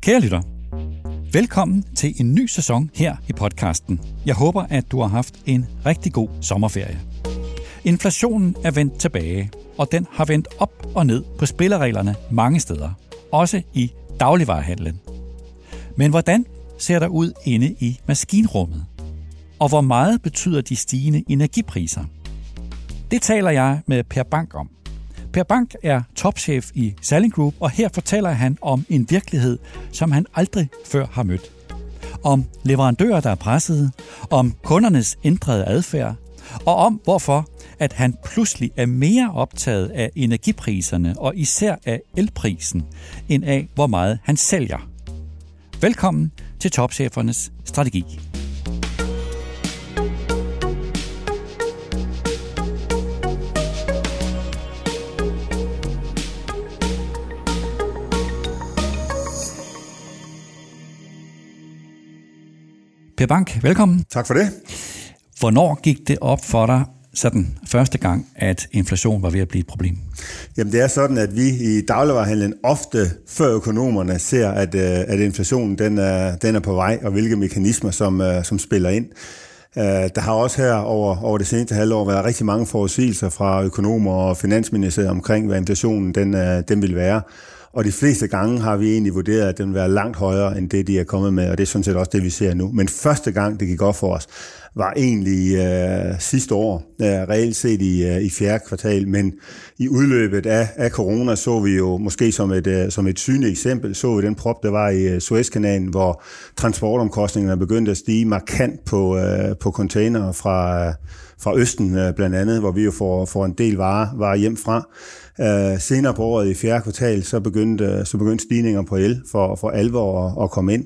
Kære lytter, velkommen til en ny sæson her i podcasten. Jeg håber, at du har haft en rigtig god sommerferie. Inflationen er vendt tilbage, og den har vendt op og ned på spillereglerne mange steder, også i dagligvarehandlen. Men hvordan ser der ud inde i maskinrummet? Og hvor meget betyder de stigende energipriser? Det taler jeg med Per Bank om. Per Bank er topchef i Salling Group, og her fortæller han om en virkelighed, som han aldrig før har mødt. Om leverandører, der er pressede, om kundernes ændrede adfærd, og om hvorfor at han pludselig er mere optaget af energipriserne og især af elprisen, end af hvor meget han sælger. Velkommen til Topchefernes Strategi. Per Bank, velkommen. Tak for det. Hvornår gik det op for dig sådan første gang, at inflation var ved at blive et problem? Jamen det er sådan, at vi i dagligvarerhandlen ofte før økonomerne ser, at, øh, at inflationen den er, den er på vej, og hvilke mekanismer, som, øh, som spiller ind. Øh, der har også her over, over det seneste halvår været rigtig mange forudsigelser fra økonomer og finansministeriet omkring, hvad inflationen den, den vil være. Og de fleste gange har vi egentlig vurderet, at den vil være langt højere end det, de er kommet med, og det er sådan set også det, vi ser nu. Men første gang, det gik op for os, var egentlig øh, sidste år, øh, reelt set i, øh, i fjerde kvartal, men i udløbet af, af corona så vi jo måske som et, øh, som et synligt eksempel, så vi den prop, der var i øh, Suezkanalen, hvor transportomkostningerne begyndte at stige markant på, øh, på containere fra, øh, fra Østen øh, blandt andet, hvor vi jo får, får en del varer, varer hjem fra. Uh, senere på året i fjerde kvartal, så begyndte, så begyndte stigninger på el for, for alvor at, at komme ind.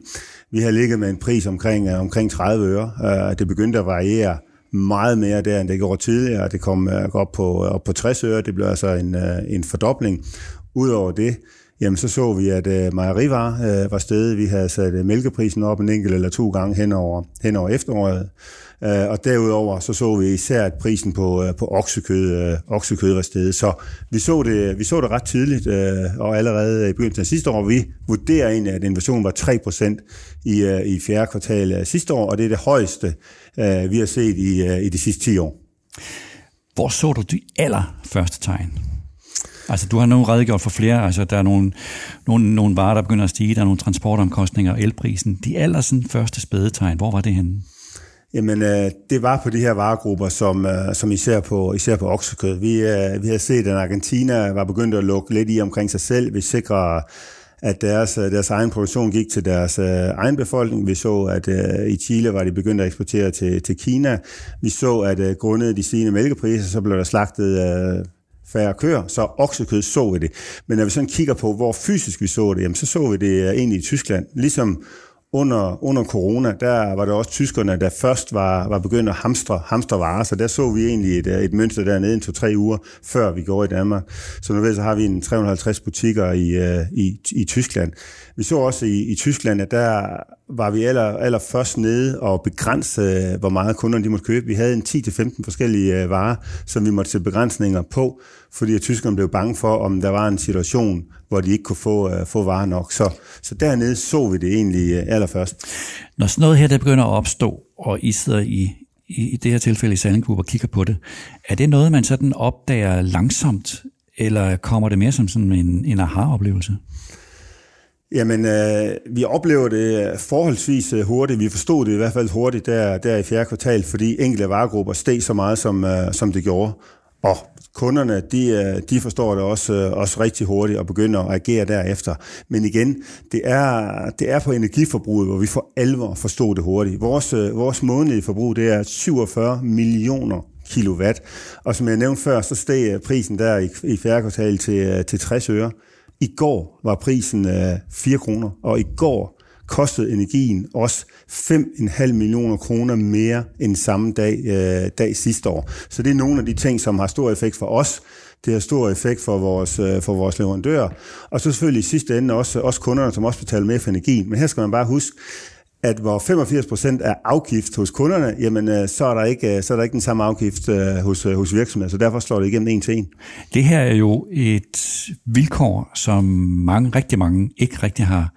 Vi har ligget med en pris omkring, øh, omkring 30 øre. Uh, det begyndte at variere meget mere der, end det gjorde tidligere. Det kom op, på, op på 60 øre. Det blev altså en, en fordobling. Udover det, jamen så så vi, at øh, mejerivarer øh, var stedet. Vi havde sat øh, mælkeprisen op en enkelt eller to gange hen over, hen over efteråret. Øh, og derudover så så vi især, at prisen på, øh, på oksekød, øh, oksekød var stedet. Så vi så det, vi så det ret tidligt, øh, og allerede i begyndelsen af sidste år, vi vurderer egentlig, at inflationen var 3% i, øh, i fjerde kvartal af sidste år, og det er det højeste, øh, vi har set i, øh, i de sidste 10 år. Hvor så du de allerførste tegn? Altså, du har nu redegjort for flere. Altså, der er nogle, nogle, nogle varer, der begynder at stige. Der er nogle transportomkostninger og elprisen. De aller sådan, første spædetegn, hvor var det henne? Jamen, øh, det var på de her varegrupper, som, øh, som især på, især på oksekød. Vi, øh, vi har set, at Argentina var begyndt at lukke lidt i omkring sig selv. Vi sikrer, at deres, øh, deres egen produktion gik til deres øh, egen befolkning. Vi så, at øh, i Chile var de begyndt at eksportere til, til Kina. Vi så, at øh, grundet de stigende mælkepriser, så blev der slagtet øh, færre køer, så oksekød så vi det. Men når vi sådan kigger på, hvor fysisk vi så det, jamen, så så vi det øh, egentlig i Tyskland. Ligesom under, under corona, der var det også tyskerne, der først var, var begyndt at hamstre, hamstre varer, så der så vi egentlig et, et mønster dernede en to-tre uger, før vi går i Danmark. Så nu ved, så har vi en 350 butikker i, øh, i, i Tyskland. Vi så også i, i Tyskland, at der var vi aller, aller først nede og begrænse, øh, hvor meget kunderne de måtte købe. Vi havde en 10-15 forskellige øh, varer, som vi måtte sætte begrænsninger på, fordi at tyskerne blev bange for, om der var en situation, hvor de ikke kunne få, uh, få varer nok. Så, så dernede så vi det egentlig uh, allerførst. Når sådan noget her der begynder at opstå, og I sidder i, i, i det her tilfælde i Salling Group og kigger på det, er det noget, man sådan opdager langsomt, eller kommer det mere som sådan en, en aha-oplevelse? Jamen, øh, vi oplever det forholdsvis hurtigt. Vi forstod det i hvert fald hurtigt der, der i fjerde kvartal, fordi enkelte varegrupper steg så meget, som, øh, som det gjorde. Og kunderne, de, øh, de forstår det også, øh, også rigtig hurtigt og begynder at agere derefter. Men igen, det er, det er på energiforbruget, hvor vi for alvor forstod det hurtigt. Vores, øh, vores månedlige forbrug, det er 47 millioner kilowatt. Og som jeg nævnte før, så steg prisen der i, i fjerde kvartal til, til 60 øre. I går var prisen øh, 4 kroner, og i går kostede energien også 5,5 millioner kroner mere end samme dag, øh, dag sidste år. Så det er nogle af de ting, som har stor effekt for os. Det har stor effekt for vores, øh, for vores leverandører. Og så selvfølgelig i sidste ende også, også kunderne, som også betaler mere for energien. Men her skal man bare huske, at hvor 85 procent er afgift hos kunderne, jamen øh, så er der ikke, øh, så er der ikke den samme afgift øh, hos, hos virksomheder, så derfor slår det igennem en til en. Det her er jo et vilkår, som mange, rigtig mange ikke rigtig har,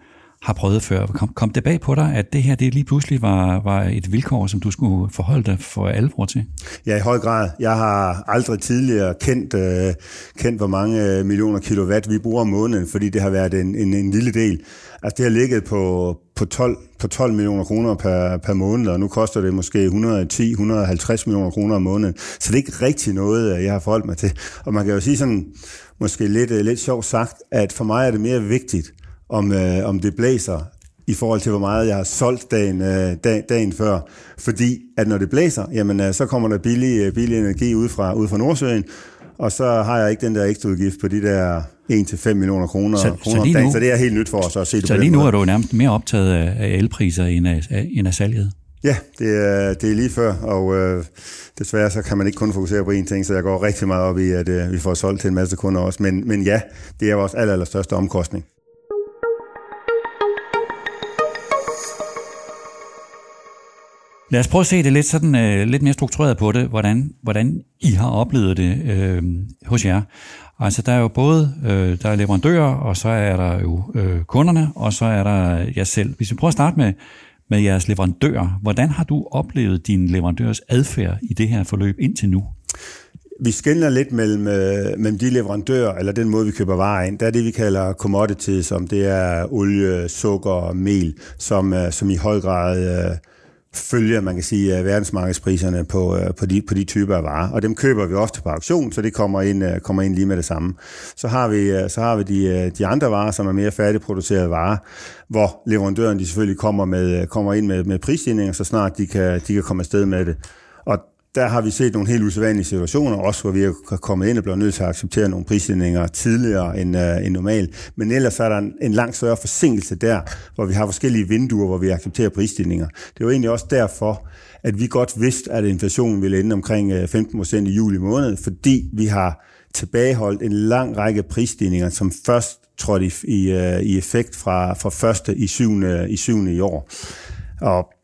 har prøvet før. Kom, kom det bag på dig, at det her det lige pludselig var, var et vilkår, som du skulle forholde dig for alvor til? Ja, i høj grad. Jeg har aldrig tidligere kendt, øh, kendt hvor mange øh, millioner kilowatt vi bruger om måneden, fordi det har været en, en, en lille del. Altså det har ligget på, på, 12, på 12 millioner kroner per, per måned, og nu koster det måske 110-150 millioner kroner om måneden. Så det er ikke rigtig noget, øh, jeg har forholdt mig til. Og man kan jo sige sådan, måske lidt, øh, lidt sjovt sagt, at for mig er det mere vigtigt, om, øh, om det blæser, i forhold til, hvor meget jeg har solgt dagen, øh, dag, dagen før. Fordi at når det blæser, jamen, øh, så kommer der billig, øh, billig energi ud fra, ud fra Nordsøen, og så har jeg ikke den der ekstra udgift på de der 1-5 millioner kroner, så, kroner så nu, så det er helt nyt for os at se det Så lige nu måde. er du nærmest mere optaget af elpriser end af, end af salget? Ja, det er, det er lige før, og øh, desværre så kan man ikke kun fokusere på én ting, så jeg går rigtig meget op i, at øh, vi får solgt til en masse kunder også. Men, men ja, det er vores aller, aller største omkostning. Lad os prøve at se det lidt, sådan, øh, lidt mere struktureret på det, hvordan, hvordan I har oplevet det øh, hos jer. Altså der er jo både øh, der er leverandører, og så er der jo øh, kunderne, og så er der jer selv. Hvis vi prøver at starte med, med jeres leverandører, hvordan har du oplevet din leverandørs adfærd i det her forløb indtil nu? Vi skiller lidt mellem, øh, mellem de leverandører, eller den måde, vi køber varer ind. Der er det, vi kalder commodities, som det er olie, sukker og mel, som, øh, som i høj grad øh, følger, man kan sige, øh, verdensmarkedspriserne på, øh, på, de, på de typer af varer. Og dem køber vi ofte på auktion, så det kommer ind, øh, kommer ind lige med det samme. Så har vi, så har vi de, de andre varer, som er mere færdigproducerede varer, hvor leverandøren de selvfølgelig kommer, med, kommer ind med, med prisstigninger, så snart de kan, de kan komme afsted med det. Der har vi set nogle helt usædvanlige situationer, også hvor vi er kommet ind og blevet nødt til at acceptere nogle prisstigninger tidligere end, øh, end normalt. Men ellers er der en, en langt større forsinkelse der, hvor vi har forskellige vinduer, hvor vi accepterer prisstigninger. Det er jo egentlig også derfor, at vi godt vidste, at inflationen ville ende omkring øh, 15 procent i juli måned, fordi vi har tilbageholdt en lang række prisstigninger, som først trådte i, i, øh, i effekt fra, fra første i syvende, i syvende i år. Og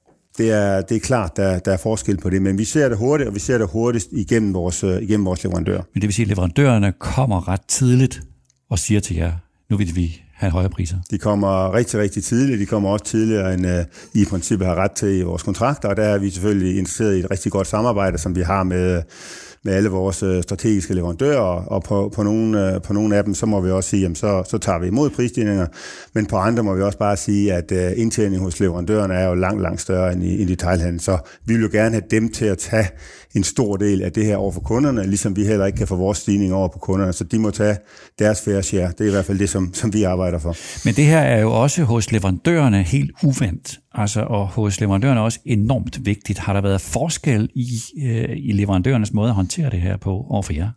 det er, det er klart, der, der er forskel på det, men vi ser det hurtigt, og vi ser det hurtigst igennem vores, øh, igennem vores leverandør. Men det vil sige, at leverandørerne kommer ret tidligt og siger til jer, nu vil vi have højere priser? De kommer rigtig, rigtig tidligt. De kommer også tidligere, end uh, I i princippet har ret til i vores kontrakter, og der er vi selvfølgelig interesseret i et rigtig godt samarbejde, som vi har med med alle vores øh, strategiske leverandører, og på, på, nogle, øh, på nogle af dem, så må vi også sige, jamen så, så tager vi imod prisstigninger, men på andre må vi også bare sige, at øh, indtjeningen hos leverandørerne er jo langt, langt større end i, i detaljhandlen, så vi vil jo gerne have dem til at tage en stor del af det her over for kunderne, ligesom vi heller ikke kan få vores stigning over på kunderne, så de må tage deres fair share. Det er i hvert fald det, som, som vi arbejder for. Men det her er jo også hos leverandørerne helt uvendt, altså, og hos leverandørerne også enormt vigtigt. Har der været forskel i, øh, i leverandørernes måde at håndtere det her på over for jer?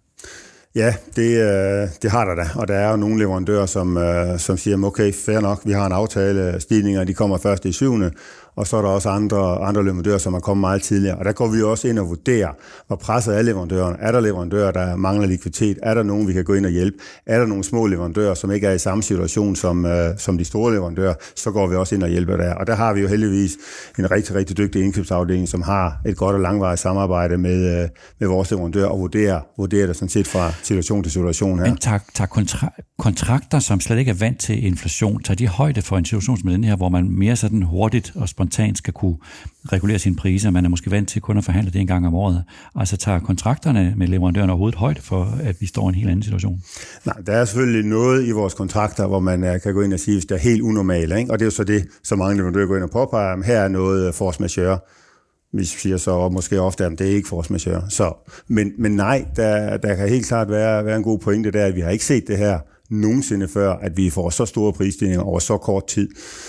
Ja, det, øh, det har der da, og der er jo nogle leverandører, som, øh, som siger, okay, fair nok, vi har en aftale, stigninger, de kommer først i syvende, og så er der også andre, andre leverandører, som er kommet meget tidligere. Og der går vi også ind og vurderer, hvor presset er leverandøren. Er der leverandører, der mangler likviditet? Er der nogen, vi kan gå ind og hjælpe? Er der nogle små leverandører, som ikke er i samme situation som, øh, som de store leverandører? Så går vi også ind og hjælper der. Og der har vi jo heldigvis en rigtig, rigtig dygtig indkøbsafdeling, som har et godt og langvarigt samarbejde med, øh, med vores leverandører og vurderer, vurderer det sådan set fra situation til situation her. Men tager, tager kontra- kontrakter, som slet ikke er vant til inflation, tager de højde for en situation som den her, hvor man mere sådan hurtigt og spontant skal kunne regulere sine priser. Man er måske vant til kun at forhandle det en gang om året. Altså tager kontrakterne med leverandøren overhovedet højde for, at vi står i en helt anden situation? Nej, der er selvfølgelig noget i vores kontrakter, hvor man øh, kan gå ind og sige, hvis det er helt unormalt. Ikke? Og det er jo så det, som mange leverandører går ind og påpeger, at her er noget øh, force majeure vi siger så og måske ofte, at det er ikke force majeure. Så, men, men nej, der, der kan helt klart være, være en god pointe der, at vi har ikke set det her nogensinde før, at vi får så store prisstigninger over så kort tid.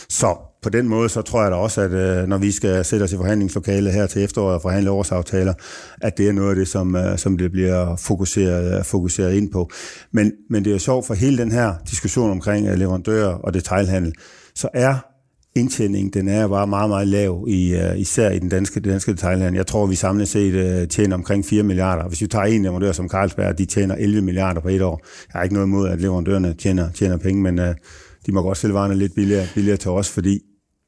Så på den måde, så tror jeg da også, at øh, når vi skal sætte os i forhandlingslokalet her til efteråret og forhandle årsaftaler, at det er noget af det, som, øh, som det bliver fokuseret, øh, fokuseret ind på. Men, men det er jo sjovt for hele den her diskussion omkring øh, leverandører og detailhandel, så er indtjeningen, den er bare meget, meget lav, i, uh, især i den danske, den danske detaljhandel. Jeg tror, vi samlet set uh, tjener omkring 4 milliarder. Hvis vi tager en leverandør som Carlsberg, de tjener 11 milliarder på et år. Jeg har ikke noget imod, at leverandørerne tjener, tjener penge, men uh, de må godt sælge varerne lidt billigere, billigere til os, fordi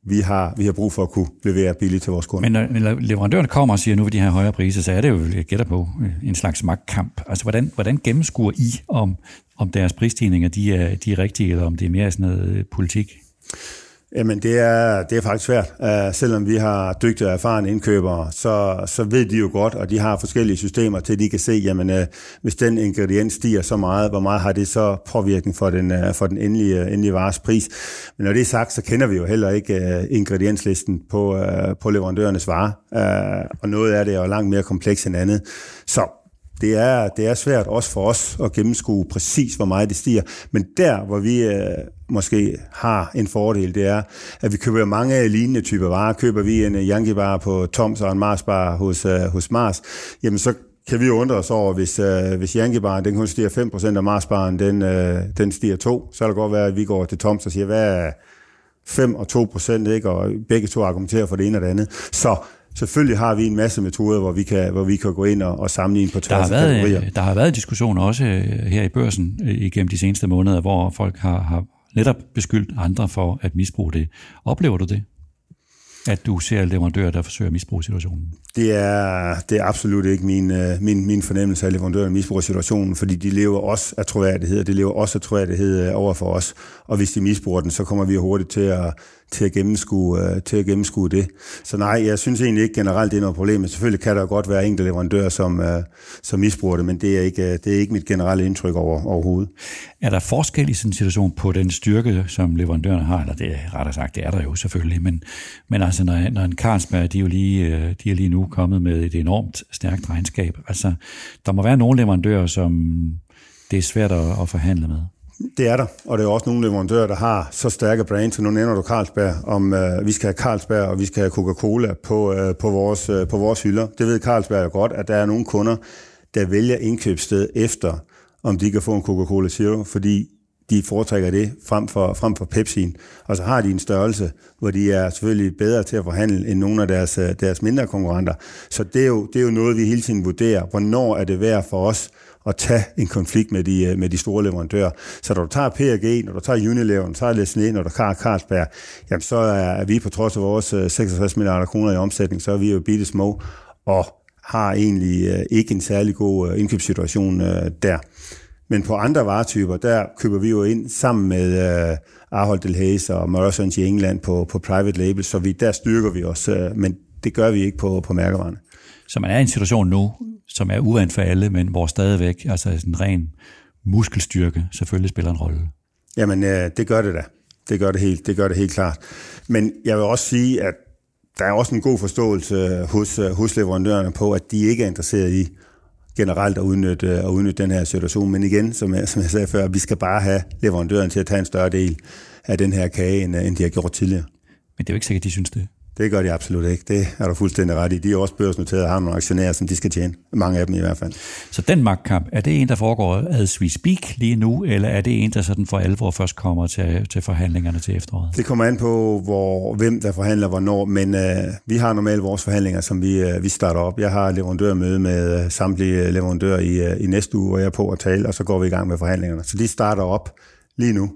vi har, vi har brug for at kunne levere billigt til vores kunder. Men når leverandørerne kommer og siger, at nu vil de have højere priser, så er det jo, jeg gætter på, øh, en slags magtkamp. Altså, hvordan, hvordan gennemskuer I, om, om deres prisstigninger de er, de er rigtige, eller om det er mere sådan noget øh, politik? Jamen, det er, det er faktisk svært. Uh, selvom vi har dygtige og erfarne indkøbere, så, så ved de jo godt, og de har forskellige systemer til, at de kan se, jamen, uh, hvis den ingrediens stiger så meget, hvor meget har det så påvirkning for den, uh, for den endelige, endelige vares pris. Men når det er sagt, så kender vi jo heller ikke uh, ingredienslisten på, uh, på leverandørernes varer, uh, og noget af det er jo langt mere kompleks end andet. Så det er, det er svært også for os at gennemskue præcis, hvor meget det stiger. Men der, hvor vi øh, måske har en fordel, det er, at vi køber mange lignende typer varer. Køber vi en øh, Yankee bar på Toms og en Mars bar hos, øh, hos Mars, jamen så kan vi jo undre os over, hvis, øh, hvis Yankee baren den kun stiger 5%, og Mars baren den, øh, den stiger 2, så kan det godt være, at vi går til Toms og siger, hvad er 5 og 2 procent, ikke? og begge to argumenterer for det ene og det andet. Så selvfølgelig har vi en masse metoder, hvor vi kan, hvor vi kan gå ind og, og sammenligne på tværs af kategorier. Der har været diskussioner også øh, her i børsen øh, igennem de seneste måneder, hvor folk har, har netop beskyldt andre for at misbruge det. Oplever du det? at du ser leverandører, der forsøger at misbruge situationen? Det er, det er absolut ikke min, øh, min, min fornemmelse af leverandører, der misbruger situationen, fordi de lever også af troværdighed, og de lever også af troværdighed over for os. Og hvis de misbruger den, så kommer vi hurtigt til at, til at, gennemskue, øh, til at gennemskue det. Så nej, jeg synes egentlig ikke generelt, det er noget problem. Men selvfølgelig kan der godt være enkelte leverandører, som, øh, som misbruger det, men det er ikke, øh, det er ikke mit generelle indtryk over, overhovedet. Er der forskel i sådan en situation på den styrke, som leverandørerne har? Eller det er rettere sagt, det er der jo selvfølgelig, men, men altså når, når en Carlsberg, de er jo lige, øh, de er lige nu kommet med et enormt stærkt regnskab. Altså, der må være nogle leverandører, som det er svært at, at forhandle med. Det er der, og det er også nogle leverandører, der har så stærke brands, nu nævner du Carlsberg, om øh, vi skal have Carlsberg, og vi skal have Coca-Cola på, øh, på, vores, øh, på vores hylder. Det ved Carlsberg jo godt, at der er nogle kunder, der vælger indkøbssted efter, om de kan få en Coca-Cola Zero, fordi de foretrækker det frem for, frem for Pepsi'en. Og så har de en størrelse, hvor de er selvfølgelig bedre til at forhandle end nogle af deres, øh, deres mindre konkurrenter. Så det er, jo, det er jo noget, vi hele tiden vurderer. Hvornår er det værd for os at tage en konflikt med de, øh, med de store leverandører. Så når du tager P&G, når du tager Unilever, når du tager Leslie, når du tager Carlsberg, jamen så er vi på trods af vores øh, 66 milliarder kroner i omsætning, så er vi jo bitte små og har egentlig øh, ikke en særlig god indkøbssituation der. Men på andre varetyper, der køber vi jo ind sammen med uh, Ahold Delhaize og Morrisons i England på, på private label, så vi, der styrker vi os, men det gør vi ikke på, på mærkevarerne. Så man er i en situation nu, som er uvandt for alle, men hvor stadigvæk altså en ren muskelstyrke selvfølgelig spiller en rolle. Jamen, øh, det gør det da. Det gør det, helt, det gør det helt klart. Men jeg vil også sige, at der er også en god forståelse hos, øh, hos leverandørerne på, at de ikke er interesseret i generelt at udnytte, at udnytte den her situation. Men igen, som jeg, som jeg sagde før, vi skal bare have leverandøren til at tage en større del af den her kage, end, end de har gjort tidligere. Men det er jo ikke sikkert, de synes det. Det gør de absolut ikke. Det er du fuldstændig ret i. De er også børsnoteret og har nogle aktionærer, som de skal tjene. Mange af dem i hvert fald. Så den magtkamp, er det en, der foregår as we speak lige nu, eller er det en, der sådan for alvor først kommer til, til forhandlingerne til efteråret? Det kommer an på, hvor, hvem der forhandler hvornår, men øh, vi har normalt vores forhandlinger, som vi, øh, vi starter op. Jeg har leverandørmøde med øh, samtlige leverandører i, øh, i næste uge, hvor jeg er på at tale, og så går vi i gang med forhandlingerne. Så de starter op lige nu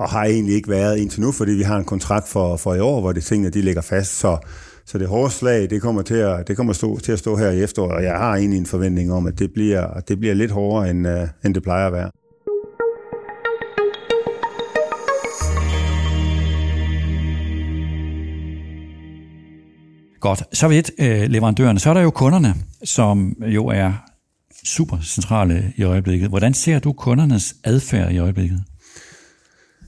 og har egentlig ikke været indtil nu, fordi vi har en kontrakt for, for i år, hvor det tingene de ligger fast. Så, så det hårde slag, det kommer, til at, det kommer stå, til at stå her i efteråret, og jeg har egentlig en forventning om, at det bliver, det bliver lidt hårdere, end, uh, end det plejer at være. Godt. Så vidt øh, leverandørerne. Så er der jo kunderne, som jo er super centrale i øjeblikket. Hvordan ser du kundernes adfærd i øjeblikket?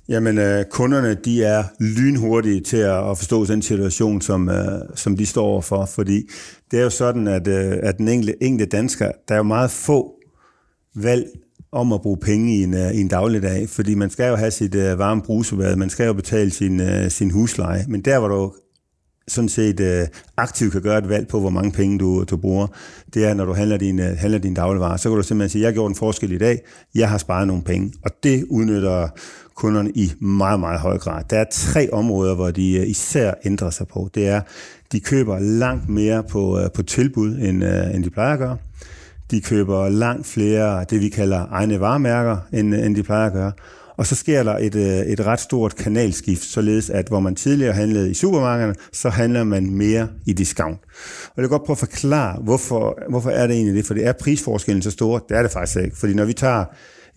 Jamen, øh, kunderne de er lynhurtige til at, at forstå den situation, som, øh, som de står overfor, fordi det er jo sådan, at, øh, at den enkelte, enkelte dansker, der er jo meget få valg om at bruge penge i en, øh, i en dagligdag, fordi man skal jo have sit øh, varme brusebad, man skal jo betale sin, øh, sin husleje, men der hvor du sådan set øh, aktivt kan gøre et valg på, hvor mange penge du, du bruger, det er, når du handler din, øh, handler din dagligvarer. Så kan du simpelthen sige, jeg gjorde en forskel i dag, jeg har sparet nogle penge. Og det udnytter kunderne i meget, meget høj grad. Der er tre områder, hvor de øh, især ændrer sig på. Det er, de køber langt mere på, øh, på tilbud, end, øh, end de plejer at gøre. De køber langt flere det, vi kalder egne varemærker, end, end de plejer at gøre. Og så sker der et, et ret stort kanalskift, således at hvor man tidligere handlede i supermarkederne, så handler man mere i discount. Og jeg vil godt prøve at forklare, hvorfor, hvorfor er det egentlig det, for det er prisforskellen så stor. Det er det faktisk ikke, fordi når vi tager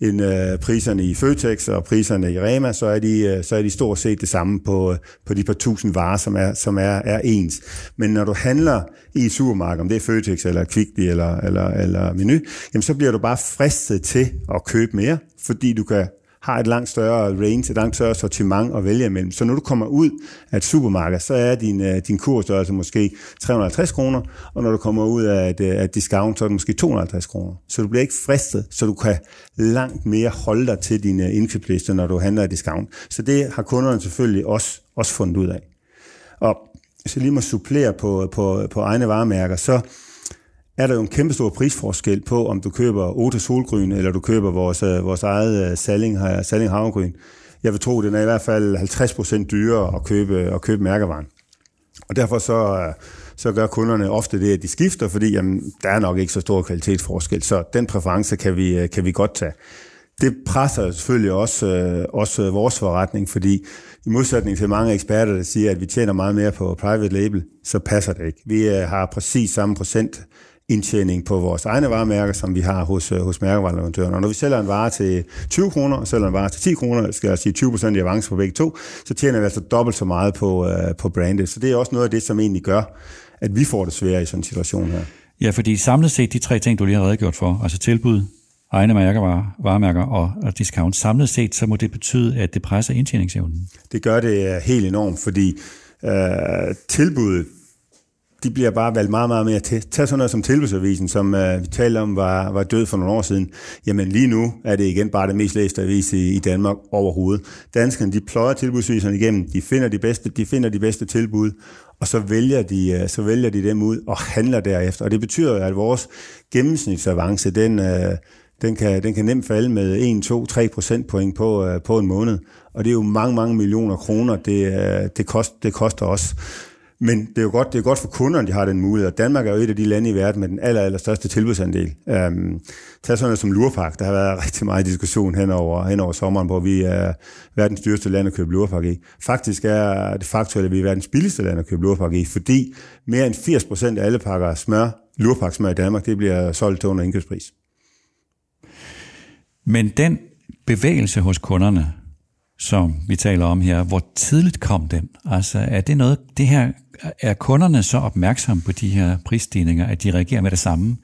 end øh, priserne i Føtex og priserne i Rema, så er de, øh, så er de stort set det samme på, øh, på de par tusind varer, som er, som er, er ens. Men når du handler i et supermarked, om det er Føtex eller Kvickly eller, eller, eller Menu, jamen så bliver du bare fristet til at købe mere, fordi du kan har et langt større range, et langt større sortiment at vælge imellem. Så når du kommer ud af et supermarked, så er din, din din kursstørrelse måske 350 kroner, og når du kommer ud af et, øh, af et discount, så er det måske 250 kroner. Så du bliver ikke fristet, så du kan langt mere holde dig til dine øh, indkøbslister, når du handler i discount. Så det har kunderne selvfølgelig også, også fundet ud af. Og hvis jeg lige må supplere på, på, på egne varemærker, så er der jo en kæmpe stor prisforskel på, om du køber Ota Solgryn, eller du køber vores, øh, vores eget øh, Salling, øh, Salling Havregryn. Jeg vil tro, at den er i hvert fald 50% dyrere at købe, at købe mærkevaren. Og derfor så, så gør kunderne ofte det, at de skifter, fordi jamen, der er nok ikke så stor kvalitetsforskel, så den præference kan vi, kan vi godt tage. Det presser selvfølgelig også, også vores forretning, fordi i modsætning til mange eksperter, der siger, at vi tjener meget mere på private label, så passer det ikke. Vi har præcis samme procent indtjening på vores egne varemærker, som vi har hos, øh, hos mærkevareleverandøren. Og når vi sælger en vare til 20 kroner, og sælger en vare til 10 kroner, skal jeg sige 20 procent i avance på begge to, så tjener vi altså dobbelt så meget på, uh, på brandet. Så det er også noget af det, som egentlig gør, at vi får det svære i sådan en situation her. Ja, fordi samlet set de tre ting, du lige har redegjort for, altså tilbud, egne mærkevarer, varemærker og, discount, samlet set, så må det betyde, at det presser indtjeningsevnen. Det gør det øh, helt enormt, fordi uh, tilbuddet de bliver bare valgt meget, meget mere til. Tag sådan noget som tilbudsavisen, som øh, vi talte om var, var død for nogle år siden. Jamen lige nu er det igen bare det mest læste avis i, i Danmark overhovedet. Danskerne, de pløjer tilbudsaviserne igennem, de finder de bedste, de finder de bedste tilbud, og så vælger, de, øh, så vælger de dem ud og handler derefter. Og det betyder at vores gennemsnitsavance, den, øh, den kan, den kan nemt falde med 1, 2, 3 procentpoint på, øh, på en måned. Og det er jo mange, mange millioner kroner, det, øh, det, kost, det koster os. Men det er jo godt, det er godt for kunderne, de har den mulighed. Danmark er jo et af de lande i verden med den aller, aller største tilbudsandel. Øhm, tag sådan noget som Lurpak. Der har været rigtig meget diskussion hen over, hen over sommeren, hvor vi er verdens dyreste land at købe Lurpak i. Faktisk er det faktuelle, at vi er verdens billigste land at købe Lurpak i, fordi mere end 80 procent af alle pakker smør, Lurpak smør i Danmark, det bliver solgt til under indkøbspris. Men den bevægelse hos kunderne, som vi taler om her, hvor tidligt kom den? Altså er det noget, det her, er kunderne så opmærksomme på de her prisstigninger, at de reagerer med det samme,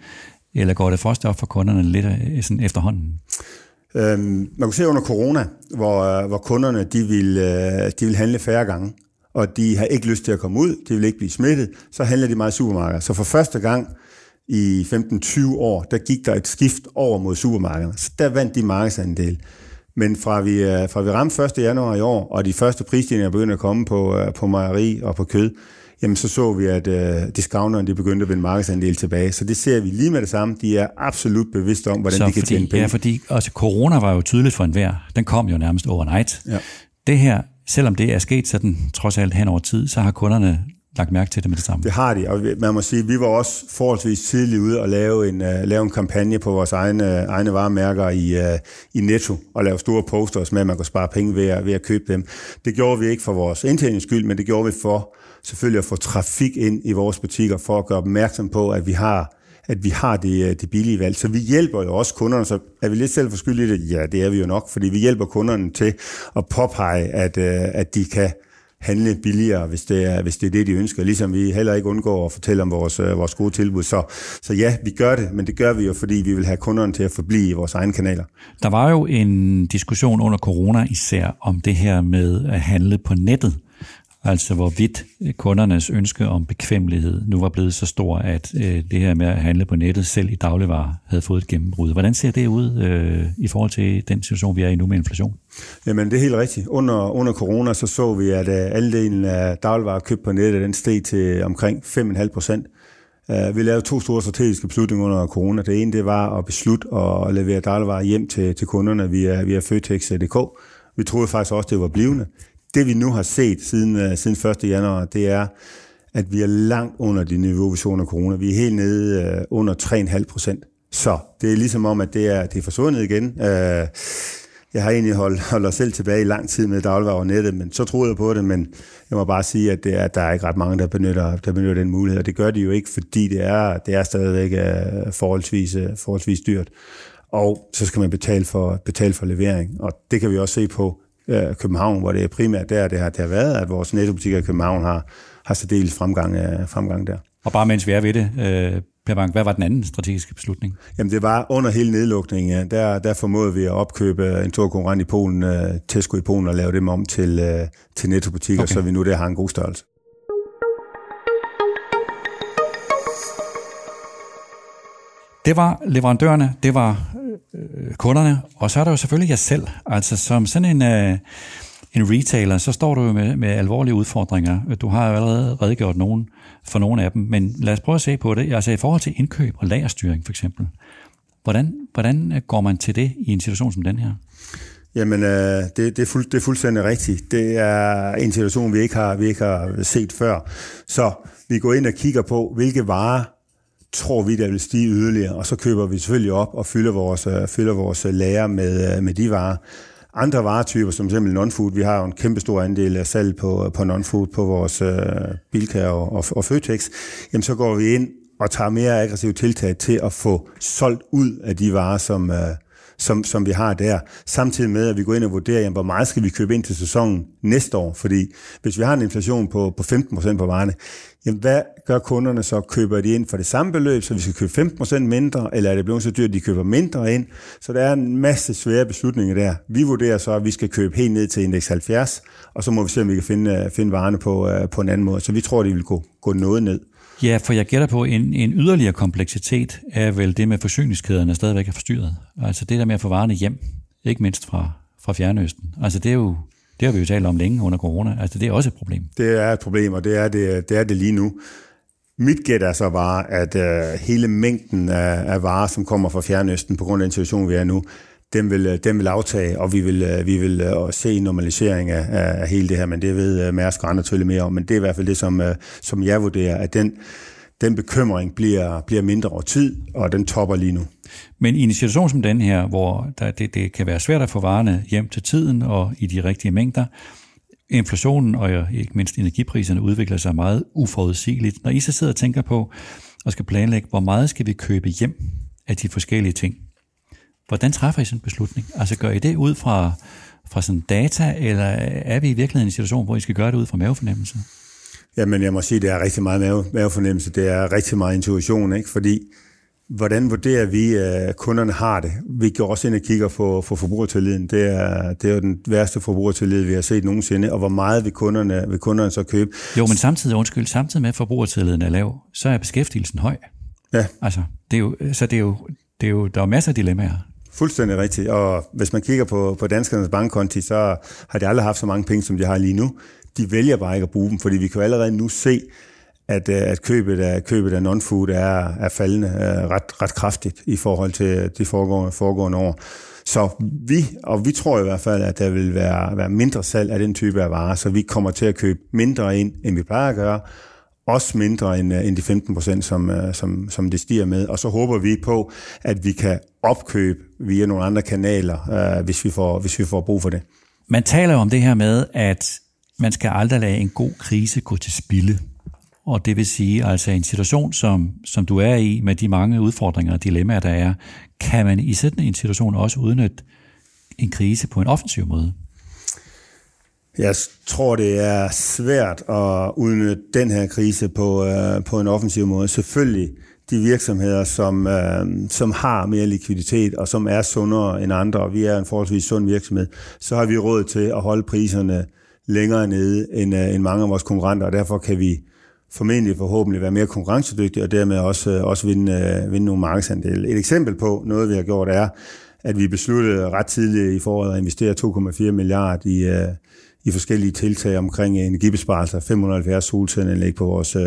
eller går det først op for kunderne lidt øh, sådan efterhånden? Øhm, man kunne se under corona, hvor, øh, hvor kunderne de vil, øh, de vil handle færre gange, og de har ikke lyst til at komme ud, de vil ikke blive smittet, så handler de meget i supermarkeder. Så for første gang i 15-20 år, der gik der et skift over mod supermarkederne. Så der vandt de markedsandel. Men fra vi, øh, fra vi ramte 1. januar i år, og de første prisstigninger begyndte at komme på, øh, på mejeri og på kød, jamen så så vi, at uh, discounterne de begyndte at vende markedsandel tilbage. Så det ser vi lige med det samme. De er absolut bevidste om, hvordan så de kan fordi, tjene penge. Ja, fordi også corona var jo tydeligt for enhver. Den kom jo nærmest overnight. Ja. Det her, selvom det er sket sådan trods alt hen over tid, så har kunderne lagt mærke til det med det samme. Det har de, og man må sige, at vi var også forholdsvis tidligt ude og lave en, uh, lave en kampagne på vores egne, egne varemærker i, uh, i Netto, og lave store posters med, at man kunne spare penge ved at, ved at købe dem. Det gjorde vi ikke for vores indtjeningsskyld, skyld, men det gjorde vi for selvfølgelig at få trafik ind i vores butikker, for at gøre opmærksom på, at vi har at vi har det, øh, det billige valg. Så vi hjælper jo også kunderne, så er vi lidt selv i det? Ja, det er vi jo nok, fordi vi hjælper kunderne til at påpege, at, at de kan handle billigere, hvis det, er, hvis det er det, de ønsker. Ligesom vi heller ikke undgår at fortælle om vores, øh, vores gode tilbud. Så, så ja, vi gør det, men det gør vi jo, fordi vi vil have kunderne til at forblive i vores egne kanaler. Der var jo en diskussion under corona især om det her med at handle på nettet. Altså hvorvidt kundernes ønske om bekvemmelighed nu var blevet så stor, at øh, det her med at handle på nettet selv i dagligvarer havde fået et gennembrud. Hvordan ser det ud øh, i forhold til den situation, vi er i nu med inflation? Jamen det er helt rigtigt. Under, under corona så så vi, at uh, andelen af dagligvarer købt på nettet, den steg til omkring 5,5 procent. Uh, vi lavede to store strategiske beslutninger under corona. Det ene det var at beslutte at levere dagligvarer hjem til, til kunderne via, via Føtex.dk. Vi troede faktisk også, det var blivende det vi nu har set siden, uh, siden 1. januar, det er, at vi er langt under de niveau, vi så under corona. Vi er helt nede uh, under 3,5 procent. Så det er ligesom om, at det er, det er forsvundet igen. Uh, jeg har egentlig holdt, holdt os selv tilbage i lang tid med dagligvarer og nettet, men så troede jeg på det, men jeg må bare sige, at, det er, at der er ikke ret mange, der benytter, der benytter den mulighed, og det gør de jo ikke, fordi det er, det er stadigvæk øh, forholdsvis, øh, forholdsvis dyrt. og så skal man betale for, betale for levering. Og det kan vi også se på øh, København, hvor det er primært der, det har, det har været, at vores nettobutikker i København har, har så delt fremgang, øh, fremgang der. Og bare mens vi er ved det, øh, Per Bank, hvad var den anden strategiske beslutning? Jamen det var under hele nedlukningen, der, der formåede vi at opkøbe en stor konkurrent i Polen, uh, Tesco i Polen, og lave dem om til, uh, til nettobutikker, okay. så vi nu der har en god størrelse. Det var leverandørerne, det var øh, kunderne, og så er der jo selvfølgelig jer selv. Altså som sådan en, øh, en retailer, så står du jo med, med alvorlige udfordringer. Du har jo allerede redegjort nogen for nogle af dem, men lad os prøve at se på det. Altså i forhold til indkøb og lagerstyring for eksempel. Hvordan, hvordan øh, går man til det i en situation som den her? Jamen, øh, det, det, er fuld, det er fuldstændig rigtigt. Det er en situation, vi ikke har, vi ikke har set før. Så vi går ind og kigger på, hvilke varer tror vi, der vil stige yderligere, og så køber vi selvfølgelig op og fylder vores, øh, fylder vores øh, lager med, med de varer. Andre varetyper, som eksempel non-food, vi har jo en kæmpe stor andel af salg på, øh, på non-food på vores øh, Bilka og, og, og Føtex, jamen så går vi ind og tager mere aggressive tiltag til at få solgt ud af de varer, som, øh, som, som vi har der. Samtidig med, at vi går ind og vurderer, jamen, hvor meget skal vi købe ind til sæsonen næste år. Fordi hvis vi har en inflation på, på 15% på varerne, jamen, hvad gør kunderne så? Køber de ind for det samme beløb, så vi skal købe 15% mindre, eller er det blevet så dyrt, at de køber mindre ind? Så der er en masse svære beslutninger der. Vi vurderer så, at vi skal købe helt ned til indeks 70, og så må vi se, om vi kan finde, øh, finde varerne på, øh, på en anden måde. Så vi tror, det vil gå, gå noget ned. Ja, for jeg gætter på, en, en yderligere kompleksitet er vel det med forsyningskæderne stadigvæk er forstyrret. Altså det der med at få varerne hjem, ikke mindst fra, fra Fjernøsten. Altså det er jo, det har vi jo talt om længe under corona. Altså det er også et problem. Det er et problem, og det er det, det, er det lige nu. Mit gæt er så bare, at uh, hele mængden af, af varer, som kommer fra Fjernøsten på grund af den situation, vi er nu, den vil, øh, den vil aftage, og vi vil, øh, vi vil øh, se en normalisering af, af hele det her, men det ved Mærsk og andre tølle mere om, men det er i hvert fald det, som, som jeg vurderer, at den, den bekymring bliver, bliver mindre over tid, og den topper lige nu. Men i en situation som den her, hvor der, det, det kan være svært at få varerne hjem til tiden og i de rigtige mængder, inflationen og ikke mindst energipriserne udvikler sig meget uforudsigeligt. Når I så sidder og tænker på og skal planlægge, hvor meget skal vi købe hjem af de forskellige ting, hvordan træffer I sådan en beslutning? Altså gør I det ud fra, fra sådan data, eller er vi i virkeligheden i en situation, hvor I skal gøre det ud fra mavefornemmelse? Jamen, jeg må sige, det er rigtig meget mave, mavefornemmelse. Det er rigtig meget intuition, ikke? Fordi hvordan vurderer vi, at kunderne har det? Vi går også ind og kigger på, på forbrugertilliden. Det er, det er jo den værste forbrugertillid, vi har set nogensinde. Og hvor meget vil kunderne, vil kunderne så købe? Jo, men samtidig, undskyld, samtidig med at forbrugertilliden er lav, så er beskæftigelsen høj. Ja. Altså, det er jo, så det er jo, det er jo, der er masser af dilemmaer. Fuldstændig rigtigt. Og hvis man kigger på, på danskernes bankkonti, så har de aldrig haft så mange penge, som de har lige nu de vælger bare ikke at bruge dem, fordi vi kan jo allerede nu se, at, øh, at købet af, købet af non-food er, er faldende øh, ret, ret kraftigt i forhold til de foregående, foregående år. Så vi, og vi tror i hvert fald, at der vil være, være mindre salg af den type af varer, så vi kommer til at købe mindre ind, end vi plejer at gøre, også mindre end, øh, end de 15 procent, som, som, som det stiger med. Og så håber vi på, at vi kan opkøbe via nogle andre kanaler, uh, hvis, vi får, hvis vi får brug for det. Man taler jo om det her med, at man skal aldrig lade en god krise gå til spilde. Og det vil sige, altså en situation, som, som du er i, med de mange udfordringer og dilemmaer, der er, kan man i sådan en situation også udnytte en krise på en offensiv måde? Jeg tror, det er svært at udnytte den her krise på, øh, på en offensiv måde. Selvfølgelig de virksomheder, som, øh, som har mere likviditet og som er sundere end andre, og vi er en forholdsvis sund virksomhed, så har vi råd til at holde priserne længere nede end, øh, end mange af vores konkurrenter, og derfor kan vi formentlig forhåbentlig være mere konkurrencedygtige, og dermed også, øh, også vinde, øh, vinde nogle markedsandele. Et eksempel på noget, vi har gjort, er, at vi besluttede ret tidligt i foråret at investere 2,4 milliarder i, øh, i forskellige tiltag omkring energibesparelser, 570 solcelleranlæg på vores, øh,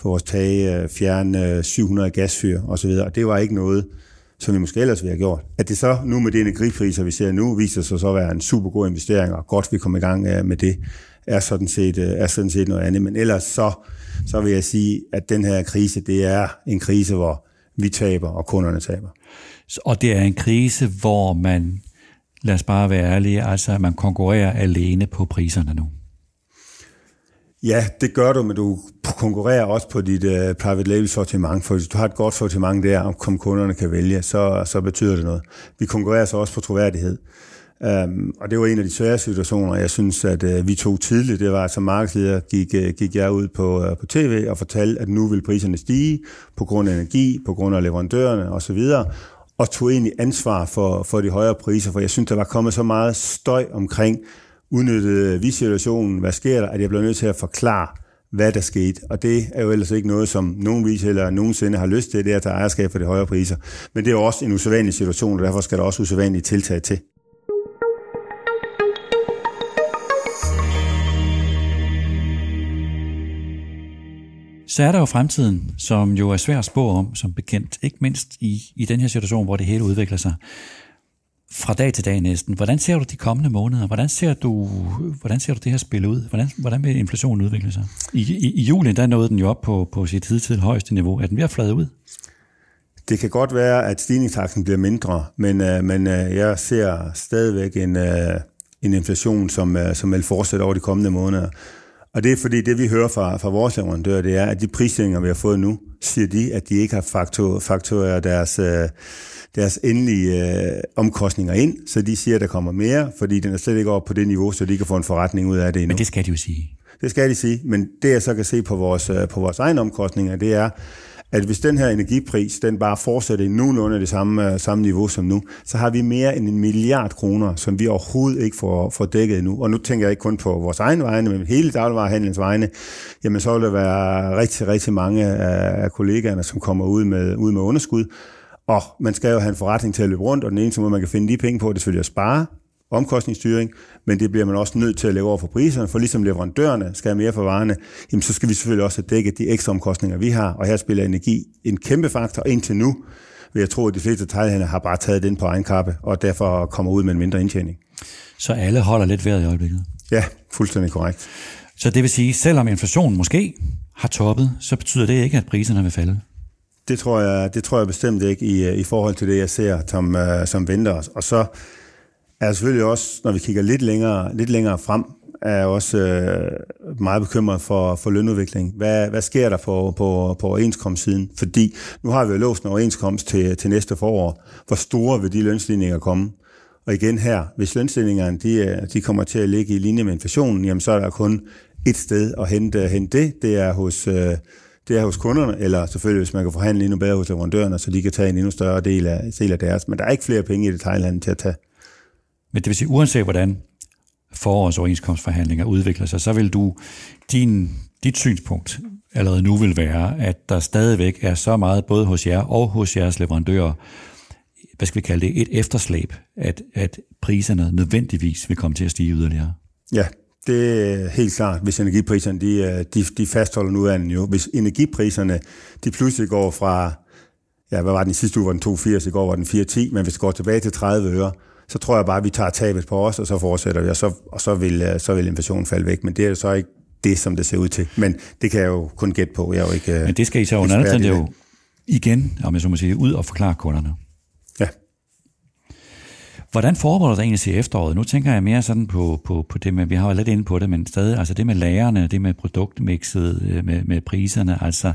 på vores tage, øh, fjerne øh, 700 gasfyr osv., og det var ikke noget, som vi måske ellers ville have gjort. At det så nu med de energipriser, vi ser nu, viser sig så at være en super god investering, og godt vi kommer i gang øh, med det, er sådan set, er sådan set noget andet. Men ellers så, så vil jeg sige, at den her krise, det er en krise, hvor vi taber, og kunderne taber. Og det er en krise, hvor man, lad os bare være ærlige, altså man konkurrerer alene på priserne nu. Ja, det gør du, men du konkurrerer også på dit uh, private label sortiment, for hvis du har et godt sortiment der, om kunderne kan vælge, så, så betyder det noget. Vi konkurrerer så også på troværdighed. Um, og det var en af de svære situationer, jeg synes, at uh, vi tog tidligt. Det var, at som markedsleder gik, uh, gik jeg ud på, uh, på tv og fortalte, at nu vil priserne stige på grund af energi, på grund af leverandørerne osv., og tog egentlig ansvar for, for de højere priser, for jeg synes, der var kommet så meget støj omkring udnyttede øh, vi situationen, hvad sker der, at jeg blev nødt til at forklare, hvad der skete. Og det er jo ellers ikke noget, som nogen retailer nogensinde har lyst til, det er at tage ejerskab for de højere priser. Men det er jo også en usædvanlig situation, og derfor skal der også usædvanlige tiltag til. Så er der jo fremtiden, som jo er svær at spå om, som bekendt, ikke mindst i, i den her situation, hvor det hele udvikler sig fra dag til dag næsten. Hvordan ser du de kommende måneder? Hvordan ser du, hvordan ser du det her spille ud? Hvordan, hvordan vil inflationen udvikle sig? I, i, i juli der nåede den jo op på, på sit hidtil højeste niveau. Er den ved at flade ud? Det kan godt være, at stigningstakten bliver mindre, men, øh, men øh, jeg ser stadigvæk en, øh, en inflation, som, øh, som vil fortsætte over de kommende måneder. Og det er fordi, det vi hører fra, fra vores leverandører, det er, at de prissætninger, vi har fået nu, siger de, at de ikke har faktor, faktoreret deres, øh, deres endelige øh, omkostninger ind, så de siger, at der kommer mere, fordi den er slet ikke over på det niveau, så de kan få en forretning ud af det endnu. Men det skal de jo sige. Det skal de sige, men det jeg så kan se på vores, øh, på vores egne omkostninger, det er, at hvis den her energipris, den bare fortsætter i nogenlunde det samme, øh, samme niveau som nu, så har vi mere end en milliard kroner, som vi overhovedet ikke får, får dækket endnu. Og nu tænker jeg ikke kun på vores egen vegne, men hele dagligvarehandelens vegne. Jamen så vil der være rigtig, rigtig mange af kollegaerne, som kommer ud med, ud med underskud. Og man skal jo have en forretning til at løbe rundt, og den eneste måde, man kan finde de penge på, det er selvfølgelig at spare omkostningsstyring, men det bliver man også nødt til at lave over for priserne, for ligesom leverandørerne skal have mere for varerne, jamen så skal vi selvfølgelig også dække de ekstra omkostninger, vi har, og her spiller energi en kæmpe faktor indtil nu, vil jeg tro, at de fleste teglhandler har bare taget den på egen kappe, og derfor kommer ud med en mindre indtjening. Så alle holder lidt vejret i øjeblikket? Ja, fuldstændig korrekt. Så det vil sige, selvom inflationen måske har toppet, så betyder det ikke, at priserne vil falde? Det tror jeg, det tror jeg bestemt ikke i, i forhold til det, jeg ser, som, uh, som venter os. Og så er selvfølgelig også, når vi kigger lidt længere, lidt længere frem, er jeg også øh, meget bekymret for, for lønudvikling. Hvad, hvad sker der på, på, på overenskomstsiden? Fordi nu har vi jo låst en overenskomst til, til næste forår. Hvor store vil de lønstigninger komme? Og igen her, hvis lønstigningerne de, øh, de kommer til at ligge i linje med inflationen, jamen så er der kun et sted at hente, hente det. Det er hos... Øh, det er hos kunderne, eller selvfølgelig, hvis man kan forhandle endnu bedre hos leverandørerne, så de kan tage en endnu større del af, del af deres. Men der er ikke flere penge i detaljhandlen til at tage. Men det vil sige, uanset hvordan forårets overenskomstforhandlinger udvikler sig, så vil du, din, dit synspunkt allerede nu vil være, at der stadigvæk er så meget, både hos jer og hos jeres leverandører, hvad skal vi kalde det, et efterslæb, at, at priserne nødvendigvis vil komme til at stige yderligere. Ja, det er helt klart, hvis energipriserne de, øh, de, de fastholder nu af jo. Hvis energipriserne de pludselig går fra, ja, hvad var den sidste uge, var den 2,80, i går var den 4,10, men hvis det går tilbage til 30 øre, så tror jeg bare, at vi tager tabet på os, og så fortsætter vi, og så, og så, vil, øh, så vil inflationen falde væk. Men det er jo så ikke det, som det ser ud til. Men det kan jeg jo kun gætte på. Jeg er jo ikke øh, Men det skal I så under andet jo igen, om jeg så må sige, ud og forklare kunderne. Ja. Hvordan forbereder dig egentlig til efteråret? Nu tænker jeg mere sådan på, på, på det med, vi har jo lidt inde på det, men stadig, altså det med lærerne, det med produktmixet, øh, med, med priserne, altså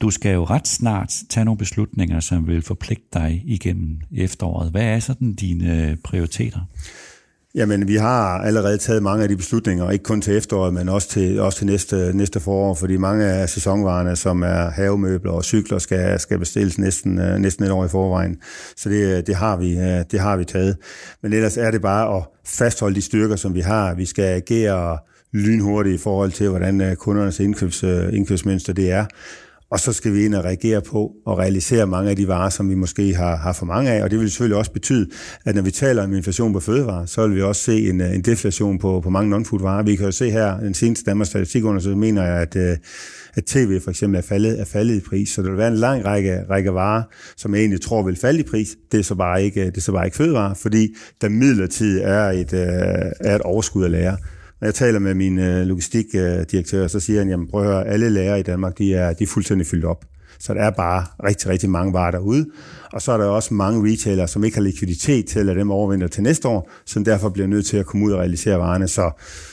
du skal jo ret snart tage nogle beslutninger, som vil forpligte dig igennem efteråret. Hvad er sådan dine prioriteter? Jamen, vi har allerede taget mange af de beslutninger, ikke kun til efteråret, men også til, også til næste, næste forår, fordi mange af sæsonvarerne, som er havemøbler og cykler, skal, skal bestilles næsten, øh, næsten et år i forvejen. Så det, øh, det, har vi, øh, det har vi taget. Men ellers er det bare at fastholde de styrker, som vi har. Vi skal agere lynhurtigt i forhold til, hvordan kundernes indkøbs, indkøbsmønster det er. Og så skal vi ind og reagere på og realisere mange af de varer, som vi måske har, har for mange af. Og det vil selvfølgelig også betyde, at når vi taler om inflation på fødevarer, så vil vi også se en, øh, en deflation på, på mange non-food varer. Vi kan jo se her, den seneste Danmarks statistikundersøgelse mener jeg, at, øh, at tv for eksempel er faldet, er faldet i pris. Så der vil være en lang række, række varer, som jeg egentlig tror vil falde i pris. Det er så bare ikke, øh, det er så bare ikke fødevarer, fordi der midlertid er et, er et overskud af lære. Når jeg taler med min øh, logistikdirektør, så siger han, jamen prøv at høre, alle lærere i Danmark, de er, de er fuldstændig fyldt op. Så der er bare rigtig, rigtig mange varer derude. Og så er der også mange retailere, som ikke har likviditet til at lade dem overvinter til næste år, som derfor bliver nødt til at komme ud og realisere varerne. Så,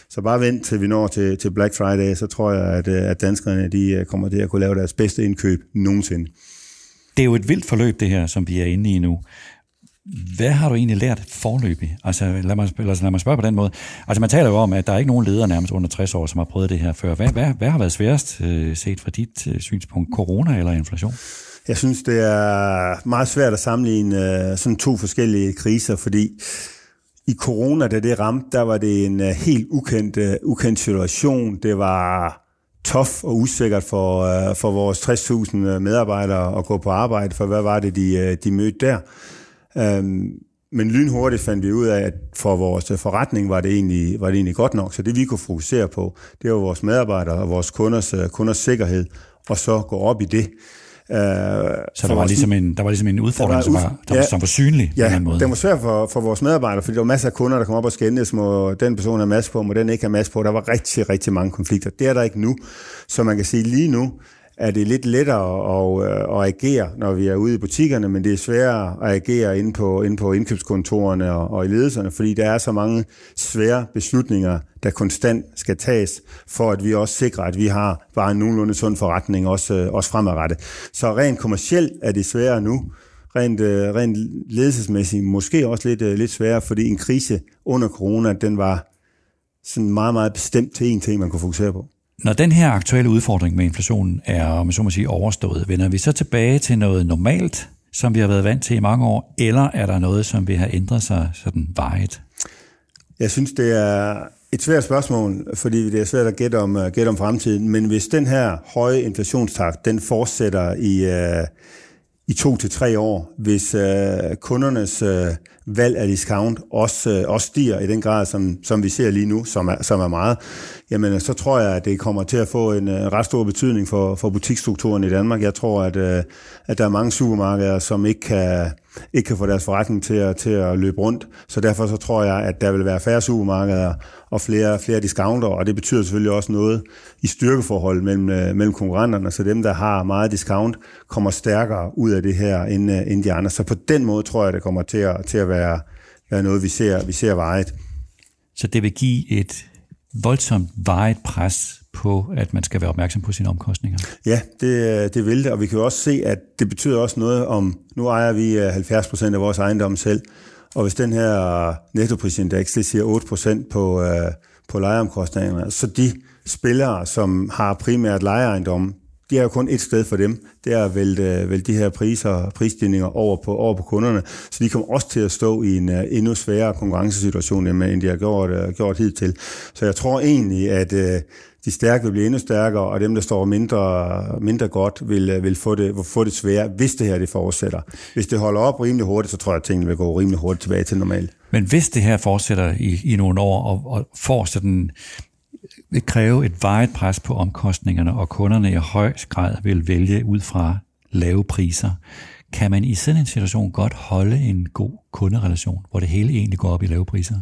så bare vent til vi når til, til Black Friday, så tror jeg, at, øh, at danskerne de øh, kommer til at kunne lave deres bedste indkøb nogensinde. Det er jo et vildt forløb, det her, som vi er inde i nu. Hvad har du egentlig lært forløbig? Altså lad, mig, lad mig spørge på den måde. Altså man taler jo om, at der er ikke nogen ledere nærmest under 60 år, som har prøvet det her før. Hvad, hvad, hvad har været sværest øh, set fra dit øh, synspunkt? Corona eller inflation? Jeg synes, det er meget svært at sammenligne øh, sådan to forskellige kriser, fordi i corona, da det ramte, der var det en øh, helt ukendt, øh, ukendt situation. Det var tof og usikkert for, øh, for vores 60.000 medarbejdere at gå på arbejde, for hvad var det, de, de mødte der? Øhm, men lynhurtigt fandt vi ud af, at for vores forretning var det, egentlig, var det egentlig godt nok. Så det vi kunne fokusere på, det var vores medarbejdere og vores kunders, kunders sikkerhed, og så gå op i det. Uh, så der var, ligesom en, der var ligesom en udfordring, var som, var, der ja, var, som var synlig ja, på en måde? det var svært for, for vores medarbejdere, fordi der var masser af kunder, der kom op og skændes, må den person have masse på, må den ikke have masse på. Der var rigtig, rigtig mange konflikter. Det er der ikke nu. Så man kan sige lige nu, er det lidt lettere at, øh, at agere, når vi er ude i butikkerne, men det er sværere at agere inde på, inde på indkøbskontorerne og, og i ledelserne, fordi der er så mange svære beslutninger, der konstant skal tages, for at vi også sikrer, at vi har bare en nogenlunde sund forretning også, øh, også fremadrettet. Så rent kommercielt er det sværere nu, rent, øh, rent ledelsesmæssigt måske også lidt, lidt sværere, fordi en krise under corona, den var sådan meget, meget bestemt til en ting, man kunne fokusere på. Når den her aktuelle udfordring med inflationen er, om så må sige, overstået, vender vi så tilbage til noget normalt, som vi har været vant til i mange år, eller er der noget, som vil have ændret sig sådan vejet? Jeg synes, det er et svært spørgsmål, fordi det er svært at gætte om, øh, gætte om fremtiden, men hvis den her høje inflationstakt, den fortsætter i, øh, i to til tre år, hvis øh, kundernes øh, valg af discount også, øh, også stiger i den grad, som, som vi ser lige nu, som er, som er meget, jamen øh, så tror jeg, at det kommer til at få en en ret stor betydning for, for butikstrukturen i Danmark. Jeg tror, at, uh, at der er mange supermarkeder, som ikke kan, ikke kan få deres forretning til at, til at løbe rundt. Så derfor så tror jeg, at der vil være færre supermarkeder og flere, flere discounter, og det betyder selvfølgelig også noget i styrkeforhold mellem, mellem konkurrenterne, så dem, der har meget discount, kommer stærkere ud af det her end, end de andre. Så på den måde tror jeg, det kommer til at, til at være, være noget, vi ser, vi ser vejet. Så det vil give et voldsomt vejet pres på, at man skal være opmærksom på sine omkostninger. Ja, det, øh, det vil det, og vi kan jo også se, at det betyder også noget om, nu ejer vi 70 øh, procent af vores ejendom selv, og hvis den her øh, nettoprisindeks, det siger 8 procent på, øh, på lejeomkostningerne, så de spillere, som har primært lejeejendomme, de er jo kun et sted for dem, det er at vælte, vælte de her priser prisstigninger over på, over på kunderne, så de kommer også til at stå i en uh, endnu sværere konkurrencesituation, end de har gjort, uh, gjort hidtil. Så jeg tror egentlig, at uh, de stærke vil blive endnu stærkere, og dem, der står mindre, mindre godt, vil, vil få, det, vil få det svære, hvis det her det fortsætter. Hvis det holder op rimelig hurtigt, så tror jeg, at tingene vil gå rimelig hurtigt tilbage til normalt. Men hvis det her fortsætter i, i nogle år, og, og får sådan vil kræve et vejet pres på omkostningerne, og kunderne i høj grad vil vælge ud fra lave priser. Kan man i sådan en situation godt holde en god kunderelation, hvor det hele egentlig går op i lave priser?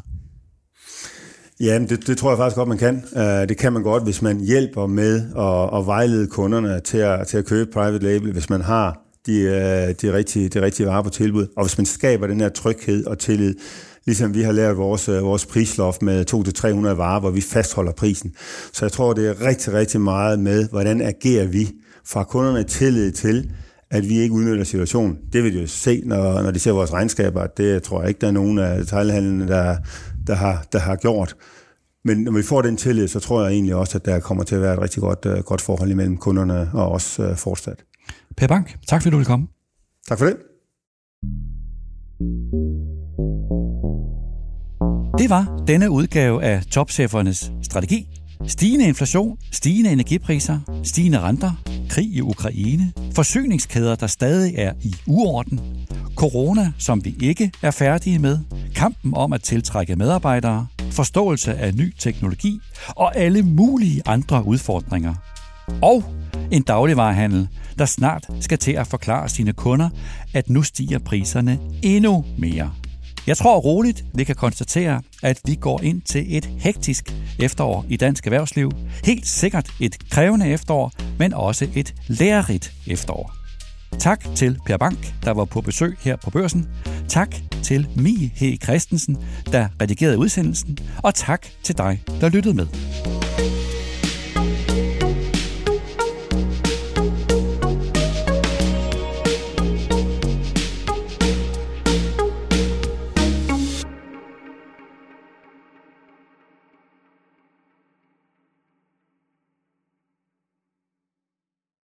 Ja, det, det tror jeg faktisk godt, man kan. Øh, det kan man godt, hvis man hjælper med at, at vejlede kunderne til at, til at købe private label, hvis man har de, øh, de, rigtige, de rigtige varer på tilbud, og hvis man skaber den her tryghed og tillid ligesom vi har lavet vores, øh, vores prisloft med 200-300 varer, hvor vi fastholder prisen. Så jeg tror, det er rigtig, rigtig meget med, hvordan agerer vi fra kunderne tillid til, at vi ikke udnytter situationen. Det vil de jo se, når, når de ser vores regnskaber. Det tror jeg ikke, der er nogen af detaljhandlene, der, der, har, der har gjort. Men når vi får den tillid, så tror jeg egentlig også, at der kommer til at være et rigtig godt, uh, godt forhold imellem kunderne og os uh, fortsat. Per Bank, tak fordi du vil komme. Tak for det. Det var denne udgave af Topchefernes strategi. Stigende inflation, stigende energipriser, stigende renter, krig i Ukraine, forsyningskæder, der stadig er i uorden, corona, som vi ikke er færdige med, kampen om at tiltrække medarbejdere, forståelse af ny teknologi og alle mulige andre udfordringer. Og en dagligvarehandel, der snart skal til at forklare sine kunder, at nu stiger priserne endnu mere. Jeg tror roligt, vi kan konstatere, at vi går ind til et hektisk efterår i dansk erhvervsliv. Helt sikkert et krævende efterår, men også et lærerigt efterår. Tak til Per Bank, der var på besøg her på børsen. Tak til Mie He Christensen, der redigerede udsendelsen. Og tak til dig, der lyttede med.